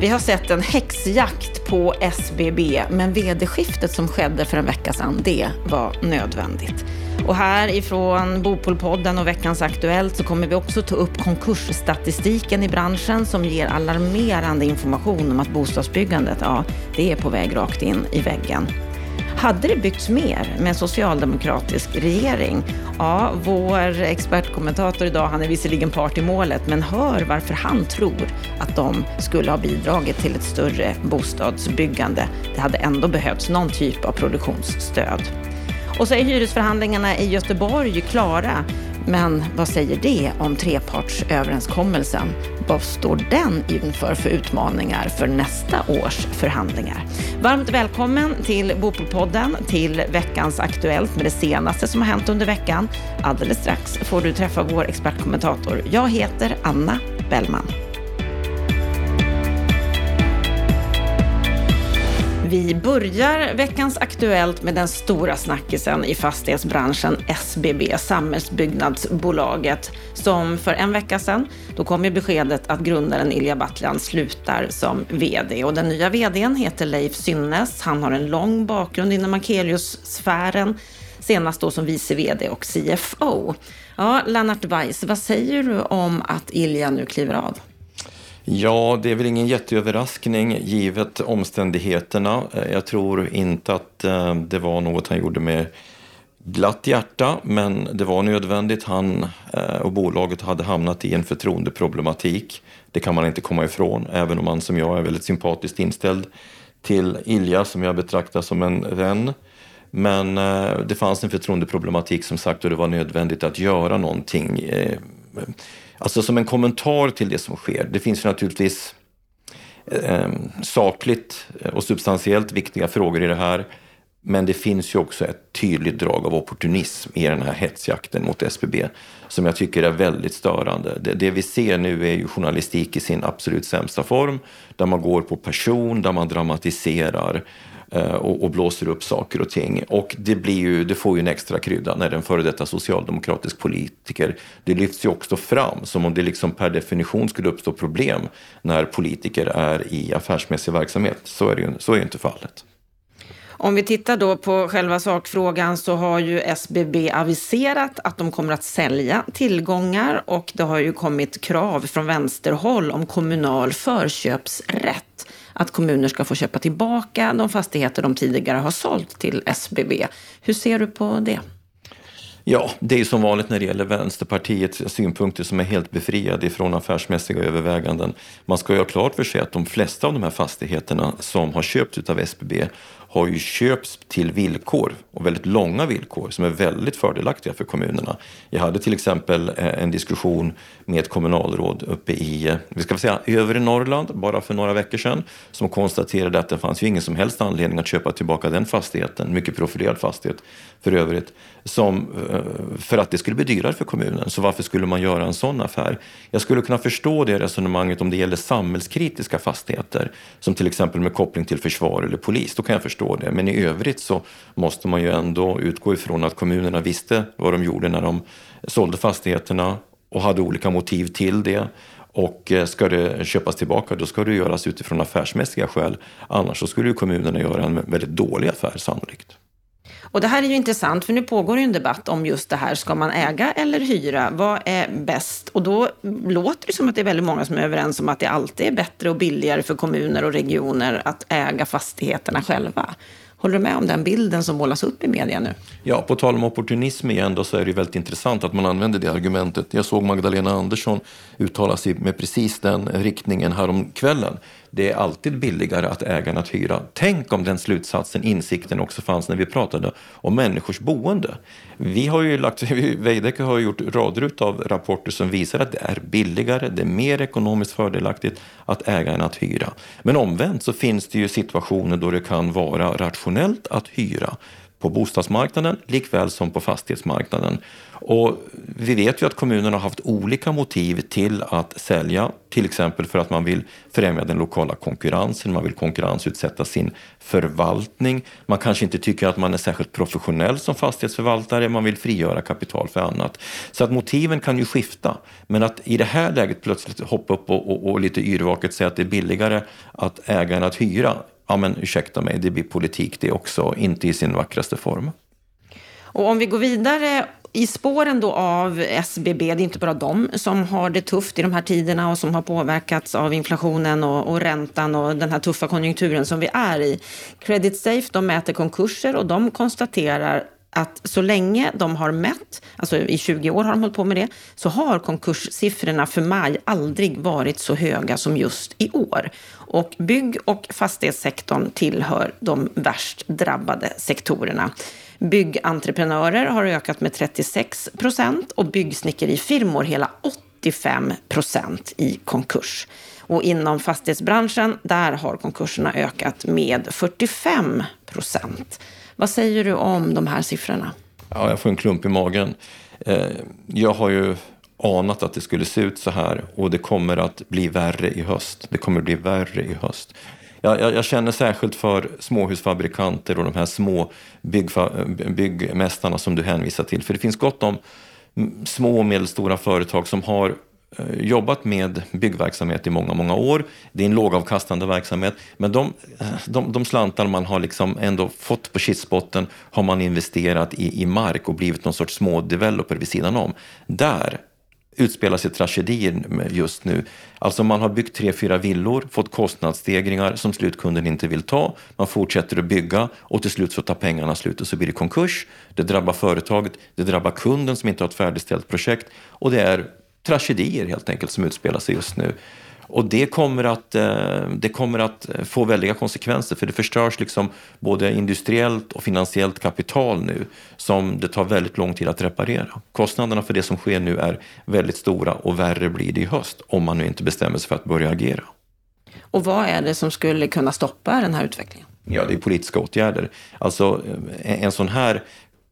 Vi har sett en häxjakt på SBB, men vd-skiftet som skedde för en vecka sedan, det var nödvändigt. Och här ifrån Bopolpodden och veckans Aktuellt så kommer vi också ta upp konkursstatistiken i branschen som ger alarmerande information om att bostadsbyggandet, ja, det är på väg rakt in i väggen. Hade det byggts mer med en socialdemokratisk regering? Ja, vår expertkommentator idag, han är visserligen part i målet, men hör varför han tror att de skulle ha bidragit till ett större bostadsbyggande. Det hade ändå behövts någon typ av produktionsstöd. Och så är hyresförhandlingarna i Göteborg klara. Men vad säger det om trepartsöverenskommelsen? Vad står den inför för utmaningar för nästa års förhandlingar? Varmt välkommen till Bopolpodden, till veckans Aktuellt med det senaste som har hänt under veckan. Alldeles strax får du träffa vår expertkommentator. Jag heter Anna Bellman. Vi börjar veckans Aktuellt med den stora snackisen i fastighetsbranschen SBB, Samhällsbyggnadsbolaget, som för en vecka sedan, då kom ju beskedet att grundaren Ilja Batljan slutar som VD. Och den nya VDn heter Leif Synnes. Han har en lång bakgrund inom Akelius-sfären, senast då som vice VD och CFO. Ja, Lennart Weiss, vad säger du om att Ilja nu kliver av? Ja, det är väl ingen jätteöverraskning givet omständigheterna. Eh, jag tror inte att eh, det var något han gjorde med glatt hjärta, men det var nödvändigt. Han eh, och bolaget hade hamnat i en förtroendeproblematik. Det kan man inte komma ifrån, även om man som jag är väldigt sympatiskt inställd till Ilja som jag betraktar som en vän. Men det fanns en förtroendeproblematik som sagt och det var nödvändigt att göra någonting Alltså som en kommentar till det som sker. Det finns ju naturligtvis ehm, eh, sakligt och substantiellt viktiga frågor i det här. Men det finns ju också ett tydligt drag av opportunism i den här hetsjakten mot SBB som jag tycker är väldigt störande. Det, det, vi ser nu är ju journalistik i sin absolut sämsta form där man går på person, där man dramatiserar Eh, och, och, blåser upp saker och ting. Och det, blir ju, det får ju en extra krydda när en före detta socialdemokratisk politiker, det lyfts ju också fram som om det liksom per definition skulle uppstå problem när politiker är i affärsmässig verksamhet. Så är det ju, så är ju inte fallet. Om vi tittar då på själva sakfrågan så har ju SBB aviserat att de kommer att sälja tillgångar och det har ju kommit krav från vänsterhåll om kommunal förköpsrätt att kommuner ska få köpa tillbaka de fastigheter de tidigare har sålt till SBB. Hur ser du på det? Ja, det är som vanligt när det gäller Vänsterpartiets synpunkter som är helt befriade från affärsmässiga överväganden. Man ska ju ha klart för sig att de flesta av de här fastigheterna som har köpts av SBB har ju köpts till villkor och väldigt långa villkor som är väldigt fördelaktiga för kommunerna. Jag hade till exempel eh, en diskussion med ett kommunalråd uppe i, eh, vi ska säga övre Norrland, bara för några veckor sedan, som konstaterade att det fanns ju ingen som helst anledning att köpa tillbaka den fastigheten, mycket profilerad fastighet för övrigt, som, eh, för att det skulle bli dyrare för kommunen. Så varför skulle man göra en sån affär? Jag skulle kunna förstå det resonemanget om det gäller samhällskritiska fastigheter, som till exempel med koppling till försvar eller polis. Då kan jag förstå det. Men i övrigt så måste man ju ändå utgå ifrån att kommunerna visste vad de gjorde när de sålde fastigheterna och hade olika motiv till det. Och eh, ska det köpas tillbaka då ska det göras utifrån affärsmässiga skäl. Annars så skulle kommunerna göra en väldigt dålig affär sannolikt. Och det här är ju intressant, för nu pågår ju en debatt om just det här. Ska man äga eller hyra? Vad är bäst? Och då låter det som att det är väldigt många som är överens om att det alltid är bättre och billigare för kommuner och regioner att äga fastigheterna själva. Håller du med om den bilden som målas upp i media nu? Ja, på tal om opportunism igen då, så är det ju väldigt intressant att man använder det argumentet. Jag såg Magdalena Andersson uttala sig med precis den riktningen häromkvällen det är alltid billigare att äga än att hyra. Tänk om den slutsatsen, insikten också fanns när vi pratade om människors boende. Vi har ju lagt, Veidekke har gjort rader av rapporter som visar att det är billigare, det är mer ekonomiskt fördelaktigt att äga än att hyra. Men omvänt så finns det ju situationer då det kan vara rationellt att hyra på bostadsmarknaden likväl som på fastighetsmarknaden. Och vi vet ju att kommunerna har haft olika motiv till att sälja, till exempel för att man vill främja den lokala konkurrensen, man vill konkurrensutsätta sin förvaltning, man kanske inte tycker att man är särskilt professionell som fastighetsförvaltare, man vill frigöra kapital för annat. Så att motiven kan ju skifta, men att i det här läget plötsligt hoppa upp och, och, och lite yrvaket säga att det är billigare att äga än att hyra, ja men ursäkta mig, det blir politik det också, inte i sin vackraste form. Och om vi går vidare i spåren då av SBB, det är inte bara de som har det tufft i de här tiderna och som har påverkats av inflationen och, och räntan och den här tuffa konjunkturen som vi är i. Credit Safe, de mäter konkurser och de konstaterar att så länge de har mätt, alltså i 20 år har de hållit på med det, så har konkurssiffrorna för maj aldrig varit så höga som just i år. Och bygg och fastighetssektorn tillhör de värst drabbade sektorerna. Byggentreprenörer har ökat med 36 procent och byggsnickerifirmor hela 85 procent i konkurs. Och inom fastighetsbranschen, där har konkurserna ökat med 45 procent. Vad säger du om de här siffrorna? Ja, jag får en klump i magen. Eh, jag har ju anat att det skulle se ut så här och det kommer att bli värre i höst. Det kommer att bli värre i höst. Jag, jag, jag, känner särskilt för småhusfabrikanter och de här små byggmästarna som du hänvisar till. För det finns gott om små och medelstora företag som har Eh, jobbat med byggverksamhet i många, många år. Det är en lågavkastande verksamhet, men de, eh, de, de slantar man har liksom ändå fått på kistbotten har man investerat i, i mark och blivit någon sorts smådeveloper vid sidan om. Där utspelar sig tragedier just nu. Alltså man har byggt tre, fyra villor, fått kostnadsstegringar som slutkunden inte vill ta. Man fortsätter att bygga och till slut så tar pengarna slut och så blir det konkurs. Det drabbar företaget, det drabbar kunden som inte har ett färdigställt projekt och det är tragedier helt enkelt som utspelar sig just nu. Och det kommer, att, eh, det kommer att få väldiga konsekvenser för det förstörs liksom både industriellt och finansiellt kapital nu som det tar väldigt lång tid att reparera. Kostnaderna för det som sker nu är väldigt stora och värre blir det i höst om man nu inte bestämmer sig för att börja agera. Och vad är det som skulle kunna stoppa den här utvecklingen? Ja, det är politiska åtgärder. Alltså eh, en sån här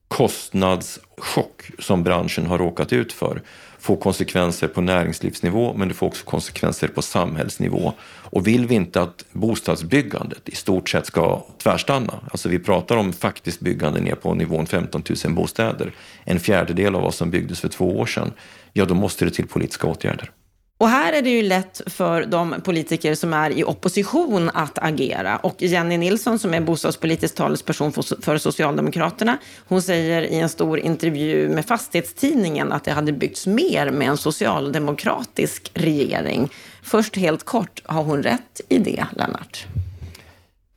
kostnadschock som branschen har råkat ut för får konsekvenser på näringslivsnivå men det får också konsekvenser på samhällsnivå. Och vill vi inte att bostadsbyggandet i stort sett ska tvärstanna, alltså vi pratar om faktiskt byggande ner på nivån 15 000 bostäder, en fjärdedel av vad som byggdes för två år sedan, ja då måste det till politiska åtgärder. Och här är det ju lätt för de politiker som är i opposition att agera. Och Jenny Nilsson som är bostadspolitisk talesperson för Socialdemokraterna, hon säger i en stor intervju med Fastighetstidningen att det hade byggts mer med en socialdemokratisk regering. Först helt kort, har hon rätt i det, Lennart?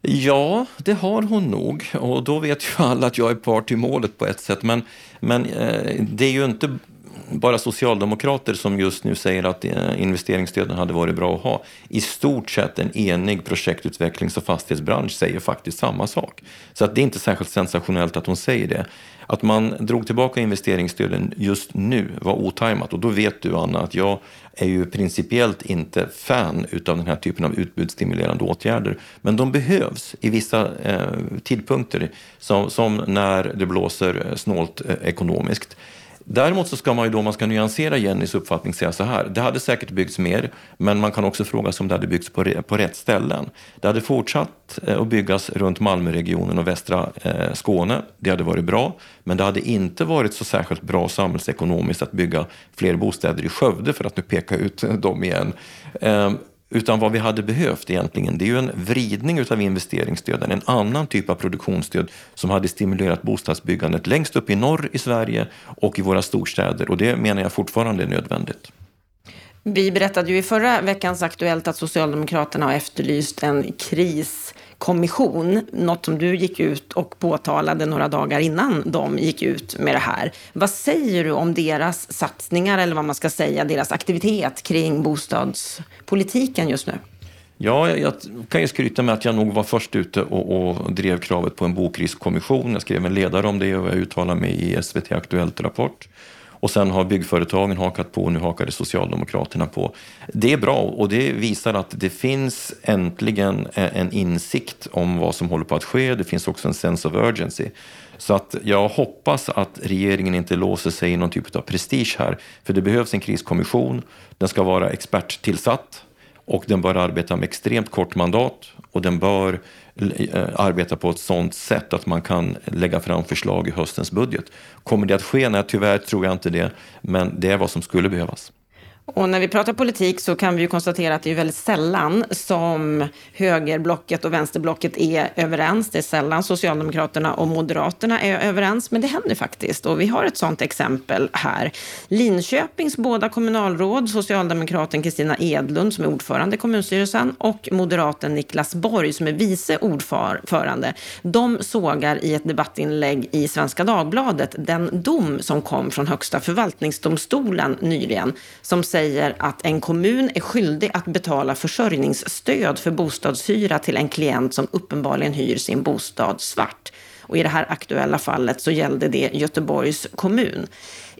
Ja, det har hon nog. Och då vet ju alla att jag är part i målet på ett sätt. Men, men eh, det är ju inte bara socialdemokrater som just nu säger att eh, investeringsstöden hade varit bra att ha. I stort sett en enig projektutvecklings och fastighetsbransch säger faktiskt samma sak. Så att det är inte särskilt sensationellt att hon säger det. Att man drog tillbaka investeringsstöden just nu var otajmat och då vet du Anna att jag är ju principiellt inte fan utav den här typen av utbudsstimulerande åtgärder. Men de behövs i vissa eh, tidpunkter som, som när det blåser eh, snålt eh, ekonomiskt. Däremot så ska man ju då, om man ska nyansera Jennys uppfattning, säga så här. Det hade säkert byggts mer, men man kan också fråga sig om det hade byggts på, på rätt ställen. Det hade fortsatt eh, att byggas runt Malmöregionen och västra eh, Skåne. Det hade varit bra, men det hade inte varit så särskilt bra samhällsekonomiskt att bygga fler bostäder i Skövde, för att nu peka ut dem igen. Eh, utan vad vi hade behövt egentligen, det är ju en vridning utav investeringsstöden, en annan typ av produktionsstöd som hade stimulerat bostadsbyggandet längst upp i norr i Sverige och i våra storstäder. Och det menar jag fortfarande är nödvändigt. Vi berättade ju i förra veckans Aktuellt att Socialdemokraterna har efterlyst en kriskommission, något som du gick ut och påtalade några dagar innan de gick ut med det här. Vad säger du om deras satsningar, eller vad man ska säga, deras aktivitet kring bostadspolitiken just nu? Ja, jag kan ju skryta med att jag nog var först ute och, och drev kravet på en bokriskommission. Jag skrev en ledare om det och jag uttalade mig i SVT Aktuellt Rapport. Och sen har byggföretagen hakat på och nu hakade Socialdemokraterna på. Det är bra och det visar att det finns äntligen en insikt om vad som håller på att ske. Det finns också en sense of urgency. Så att jag hoppas att regeringen inte låser sig i någon typ av prestige här. För det behövs en kriskommission. Den ska vara experttillsatt och den bör arbeta med extremt kort mandat och den bör Eh, arbeta på ett sådant sätt att man kan lägga fram förslag i höstens budget. Kommer det att ske? Nej, tyvärr tror jag inte det, men det är vad som skulle behövas. Och när vi pratar politik så kan vi ju konstatera att det är väldigt sällan som högerblocket och vänsterblocket är överens. Det är sällan Socialdemokraterna och Moderaterna är överens, men det händer faktiskt. Och vi har ett sådant exempel här. Linköpings båda kommunalråd, socialdemokraten Kristina Edlund som är ordförande i kommunstyrelsen och moderaten Niklas Borg som är vice ordförande, de sågar i ett debattinlägg i Svenska Dagbladet den dom som kom från Högsta förvaltningsdomstolen nyligen som säger säger att en kommun är skyldig att betala försörjningsstöd för bostadshyra till en klient som uppenbarligen hyr sin bostad svart. Och i det här aktuella fallet så gällde det Göteborgs kommun.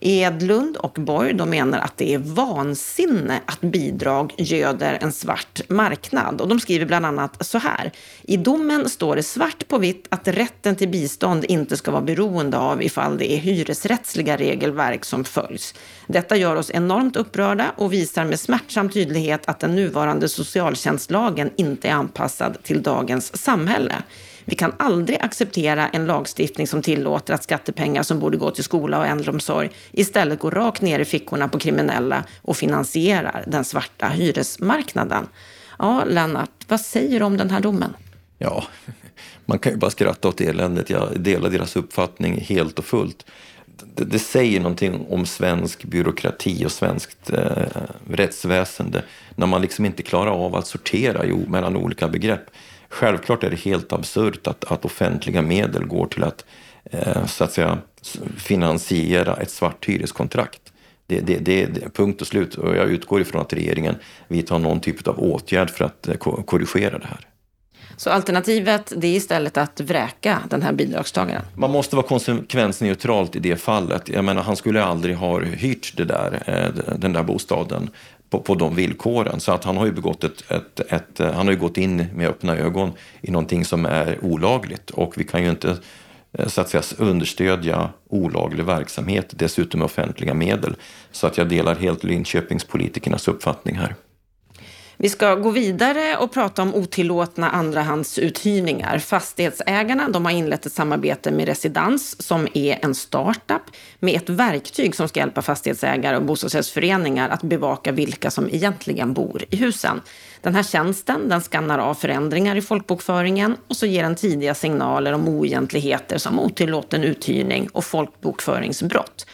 Edlund och Borg de menar att det är vansinne att bidrag göder en svart marknad. Och de skriver bland annat så här. I domen står det svart på vitt att rätten till bistånd inte ska vara beroende av ifall det är hyresrättsliga regelverk som följs. Detta gör oss enormt upprörda och visar med smärtsam tydlighet att den nuvarande socialtjänstlagen inte är anpassad till dagens samhälle. Vi kan aldrig acceptera en lagstiftning som tillåter att skattepengar som borde gå till skola och äldreomsorg istället går rakt ner i fickorna på kriminella och finansierar den svarta hyresmarknaden. Ja, Lennart, vad säger du om den här domen? Ja, man kan ju bara skratta åt eländet. Jag delar deras uppfattning helt och fullt. Det, det säger någonting om svensk byråkrati och svenskt eh, rättsväsende när man liksom inte klarar av att sortera jo, mellan olika begrepp. Självklart är det helt absurt att, att offentliga medel går till att, eh, så att säga, finansiera ett svart hyreskontrakt. Det, det, det, är punkt och slut. Och jag utgår ifrån att regeringen vidtar någon typ av åtgärd för att eh, korrigera det här. Så alternativet det är istället att vräka den här bidragstagaren? Man måste vara konsekvensneutralt i det fallet. Jag menar, han skulle aldrig ha hyrt det där, eh, den där bostaden på, på de villkoren. Så att han har ju begått ett, ett, ett, eh, han har ju gått in med öppna ögon i någonting som är olagligt. Och vi kan ju inte eh, så att säga understödja olaglig verksamhet, dessutom med offentliga medel. Så att jag delar helt Linköpingspolitikernas uppfattning här. Vi ska gå vidare och prata om otillåtna andrahandsuthyrningar. Fastighetsägarna de har inlett ett samarbete med Residens som är en startup med ett verktyg som ska hjälpa fastighetsägare och bostadsrättsföreningar att bevaka vilka som egentligen bor i husen. Den här tjänsten den skannar av förändringar i folkbokföringen och så ger den tidiga signaler om oegentligheter som otillåten uthyrning och folkbokföringsbrott.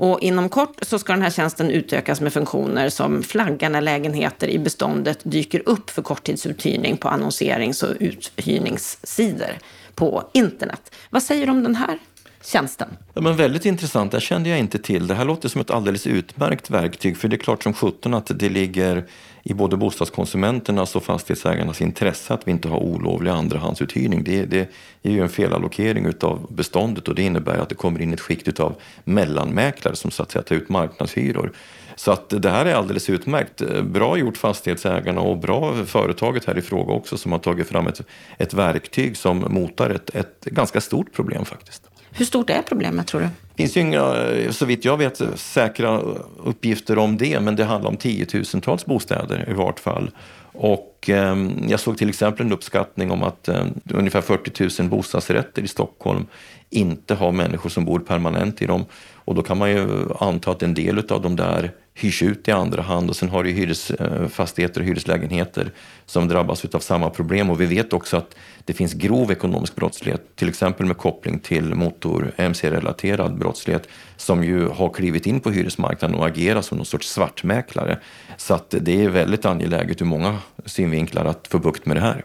Och inom kort så ska den här tjänsten utökas med funktioner som flagga när lägenheter i beståndet dyker upp för korttidsuthyrning på annonserings och uthyrningssidor på internet. Vad säger du om den här tjänsten? Ja, men väldigt intressant, det kände jag inte till. Det här låter som ett alldeles utmärkt verktyg, för det är klart som sjutton att det ligger i både bostadskonsumenternas och fastighetsägarnas intresse att vi inte har olovlig andrahandsuthyrning. Det, det är ju en felallokering av beståndet och det innebär att det kommer in ett skikt av mellanmäklare som så att säga tar ut marknadshyror. Så att det här är alldeles utmärkt. Bra gjort fastighetsägarna och bra företaget här i fråga också som har tagit fram ett, ett verktyg som motar ett, ett ganska stort problem faktiskt. Hur stort är problemet tror du? Det finns ju inga, så vitt jag vet, säkra uppgifter om det, men det handlar om tiotusentals bostäder i vart fall. Och eh, jag såg till exempel en uppskattning om att eh, ungefär 40 000 bostadsrätter i Stockholm inte har människor som bor permanent i dem. Och då kan man ju anta att en del av de där hyrs ut i andra hand och sen har du hyresfastigheter eh, och hyreslägenheter som drabbas av samma problem. Och vi vet också att det finns grov ekonomisk brottslighet, till exempel med koppling till motor mc-relaterad brottslighet som ju har klivit in på hyresmarknaden och agerar som någon sorts svartmäklare. Så att det är väldigt angeläget ur många synvinklar att få bukt med det här.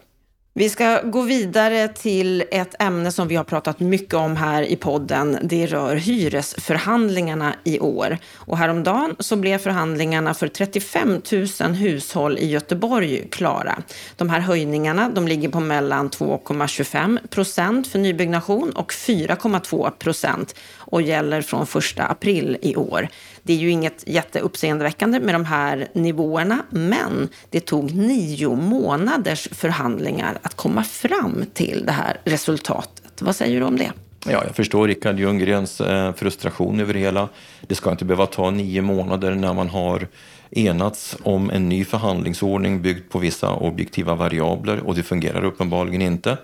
Vi ska gå vidare till ett ämne som vi har pratat mycket om här i podden. Det rör hyresförhandlingarna i år. Och häromdagen så blev förhandlingarna för 35 000 hushåll i Göteborg klara. De här höjningarna de ligger på mellan 2,25 procent för nybyggnation och 4,2 procent och gäller från 1 april i år. Det är ju inget jätteuppseendeväckande med de här nivåerna, men det tog nio månaders förhandlingar att komma fram till det här resultatet. Vad säger du om det? Ja, jag förstår Rickard Ljunggrens eh, frustration över det hela. Det ska inte behöva ta nio månader när man har enats om en ny förhandlingsordning byggd på vissa objektiva variabler och det fungerar uppenbarligen inte.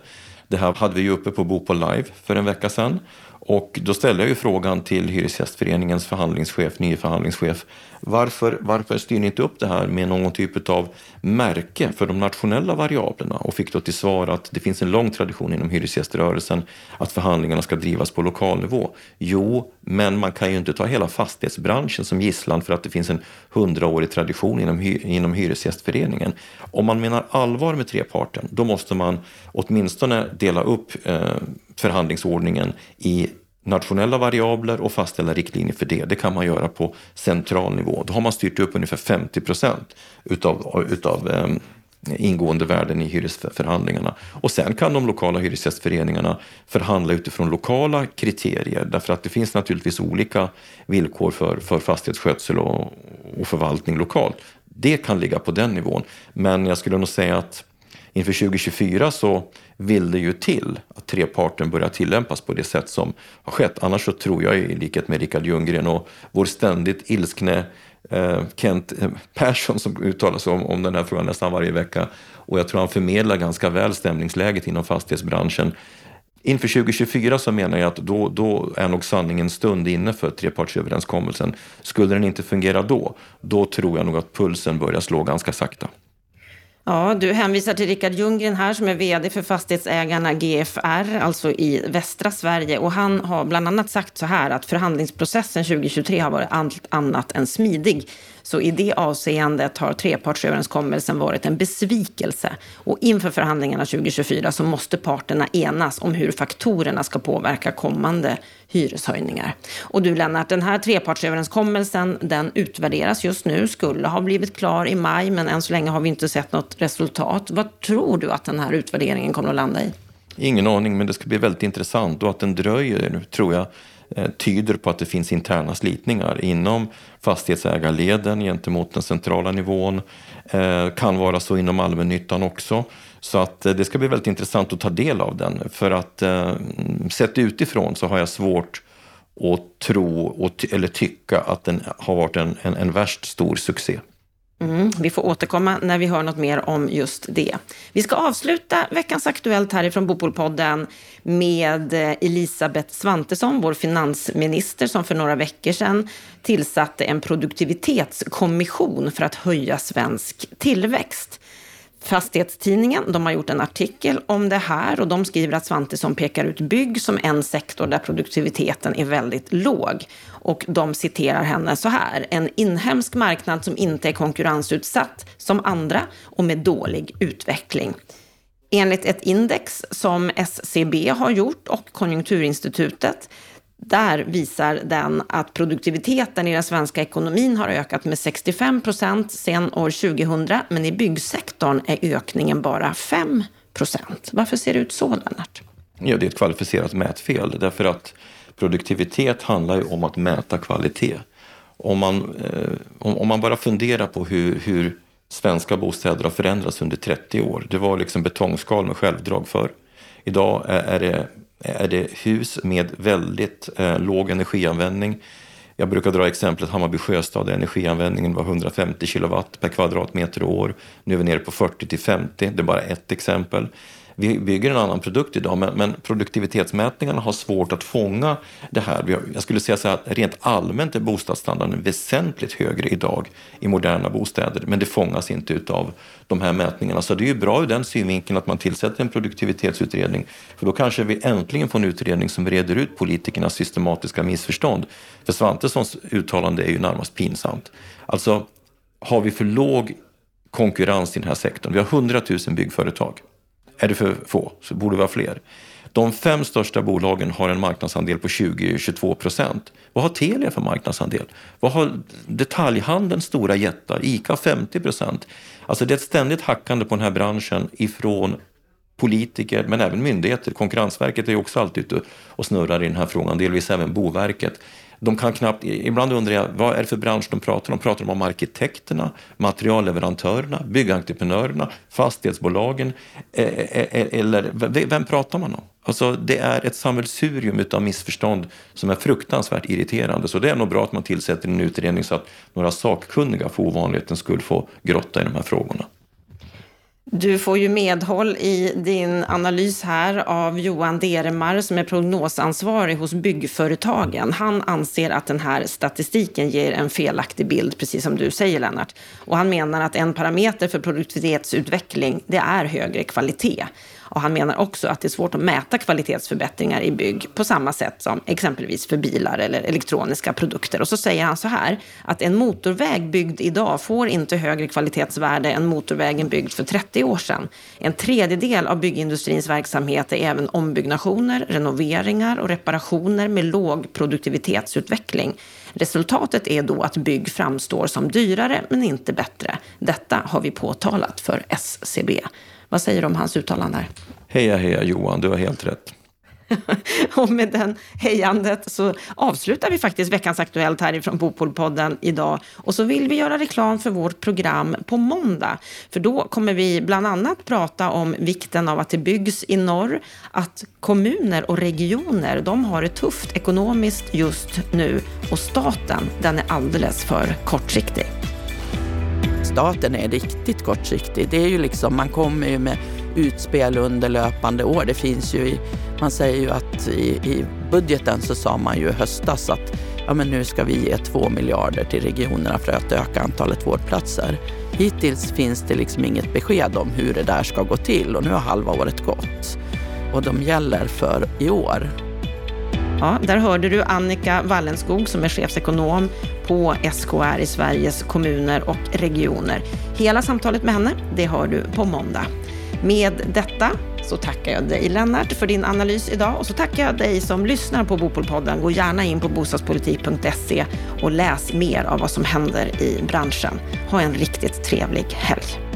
Det här hade vi ju uppe på Bopol Live för en vecka sedan och då ställde jag ju frågan till Hyresgästföreningens förhandlingschef, nye förhandlingschef, varför, varför styr ni inte upp det här med någon typ av märke för de nationella variablerna? Och fick då till svar att det finns en lång tradition inom hyresgäströrelsen att förhandlingarna ska drivas på lokal nivå. Jo, men man kan ju inte ta hela fastighetsbranschen som gisslan för att det finns en hundraårig tradition inom, inom Hyresgästföreningen. Om man menar allvar med treparten, då måste man åtminstone dela upp eh, förhandlingsordningen i nationella variabler och fastställa riktlinjer för det. Det kan man göra på central nivå. Då har man styrt upp ungefär 50 procent utav, utav um, ingående värden i hyresförhandlingarna. Och sen kan de lokala hyresgästföreningarna förhandla utifrån lokala kriterier därför att det finns naturligtvis olika villkor för, för fastighetsskötsel och, och förvaltning lokalt. Det kan ligga på den nivån. Men jag skulle nog säga att inför 2024 så vill det ju till att treparten börjar tillämpas på det sätt som har skett. Annars så tror jag i likhet med Richard Ljunggren och vår ständigt ilskne eh, Kent eh, Persson som uttalar sig om, om den här frågan nästan varje vecka. Och jag tror han förmedlar ganska väl stämningsläget inom fastighetsbranschen. Inför 2024 så menar jag att då, då är nog sanningen stund inne för trepartsöverenskommelsen. Skulle den inte fungera då, då tror jag nog att pulsen börjar slå ganska sakta. Ja, du hänvisar till Rickard Ljunggren här som är vd för fastighetsägarna GFR, alltså i västra Sverige. Och han har bland annat sagt så här att förhandlingsprocessen 2023 har varit allt annat än smidig. Så i det avseendet har trepartsöverenskommelsen varit en besvikelse. Och inför förhandlingarna 2024 så måste parterna enas om hur faktorerna ska påverka kommande hyreshöjningar. Och du Lennart, den här trepartsöverenskommelsen den utvärderas just nu, skulle ha blivit klar i maj, men än så länge har vi inte sett något resultat. Vad tror du att den här utvärderingen kommer att landa i? Ingen aning, men det ska bli väldigt intressant och att den dröjer tror jag Eh, tyder på att det finns interna slitningar inom fastighetsägarleden gentemot den centrala nivån. Eh, kan vara så inom allmännyttan också. Så att eh, det ska bli väldigt intressant att ta del av den. För att eh, sett utifrån så har jag svårt att tro eller tycka att den har varit en, en, en värst stor succé. Mm, vi får återkomma när vi hör något mer om just det. Vi ska avsluta veckans Aktuellt härifrån Bopolpodden med eh, Elisabeth Svantesson, vår finansminister, som för några veckor sedan tillsatte en produktivitetskommission för att höja svensk tillväxt. Fastighetstidningen de har gjort en artikel om det här och de skriver att Svantesson pekar ut bygg som en sektor där produktiviteten är väldigt låg. Och de citerar henne så här. En inhemsk marknad som inte är konkurrensutsatt som andra och med dålig utveckling. Enligt ett index som SCB har gjort och Konjunkturinstitutet där visar den att produktiviteten i den svenska ekonomin har ökat med 65 procent sedan år 2000, men i byggsektorn är ökningen bara 5 procent. Varför ser det ut så, Lennart? Ja, det är ett kvalificerat mätfel, därför att produktivitet handlar ju om att mäta kvalitet. Om man, eh, om, man bara funderar på hur, hur svenska bostäder har förändrats under 30 år. Det var liksom betongskal med självdrag för. Idag är det är det hus med väldigt eh, låg energianvändning. Jag brukar dra exemplet Hammarby Sjöstad där energianvändningen var 150 kilowatt per kvadratmeter och år. Nu är vi nere på 40 till 50, det är bara ett exempel. Vi bygger en annan produkt idag, men, men, produktivitetsmätningarna har svårt att fånga det här. Jag skulle säga så här att rent allmänt är bostadsstandarden väsentligt högre idag i moderna bostäder, men det fångas inte av de här mätningarna. Så det är ju bra ur den synvinkeln att man tillsätter en produktivitetsutredning, för då kanske vi äntligen får en utredning som reder ut politikernas systematiska missförstånd. För Svantessons uttalande är ju närmast pinsamt. Alltså, har vi för låg konkurrens i den här sektorn? Vi har 100 000 byggföretag. Är det för få så borde det vara fler. De fem största bolagen har en marknadsandel på 20-22 procent. Vad har Telia för marknadsandel? Vad har detaljhandelns stora jättar? ICA 50 procent. Alltså det är ett ständigt hackande på den här branschen ifrån politiker, men även myndigheter. Konkurrensverket är ju också alltid ute och snurrar i den här frågan, delvis även Boverket. De kan knappt, ibland undrar jag, vad är det för bransch de pratar om? Pratar de om arkitekterna, materialleverantörerna, byggentreprenörerna, fastighetsbolagen? Eh, eh, eh, eh eller vem pratar man om? Alltså, det är ett sammelsurium av missförstånd som är fruktansvärt irriterande. Så det är nog bra att man tillsätter en utredning så att några sakkunniga för ovanlighetens skull får grotta i de här frågorna. Du får ju medhåll i din analys här av Johan Deremar som är prognosansvarig hos byggföretagen. Han anser att den här statistiken ger en felaktig bild, precis som du säger Lennart. Och han menar att en parameter för produktivitetsutveckling, det är högre kvalitet. Och han menar också att det är svårt att mäta kvalitetsförbättringar i bygg på samma sätt som exempelvis för bilar eller elektroniska produkter. Och så säger han så här, att en motorväg byggd idag får inte högre kvalitetsvärde än motorvägen byggd för 30 år sedan. En tredjedel av byggindustrins verksamhet är även ombyggnationer, renoveringar och reparationer med låg produktivitetsutveckling. Resultatet är då att bygg framstår som dyrare men inte bättre. Detta har vi påtalat för SCB. Vad säger du om hans uttalande? Heja, heja Johan, du har helt rätt. och med den hejandet så avslutar vi faktiskt veckans Aktuellt härifrån Bopolpodden idag. Och så vill vi göra reklam för vårt program på måndag. För då kommer vi bland annat prata om vikten av att det byggs i norr, att kommuner och regioner, de har det tufft ekonomiskt just nu och staten, den är alldeles för kortsiktig staten är riktigt kortsiktig. Det är ju liksom, man kommer ju med utspel under löpande år. Det finns ju i, man säger ju att i, i budgeten så sa man ju i höstas att ja, men nu ska vi ge 2 miljarder till regionerna för att öka antalet vårdplatser. Hittills finns det liksom inget besked om hur det där ska gå till och nu har halva året gått. Och de gäller för i år. Ja, där hörde du Annika Wallenskog som är chefsekonom på SKR i Sveriges kommuner och regioner. Hela samtalet med henne, det hör du på måndag. Med detta så tackar jag dig Lennart för din analys idag och så tackar jag dig som lyssnar på Bopolpodden. Gå gärna in på bostadspolitik.se och läs mer av vad som händer i branschen. Ha en riktigt trevlig helg.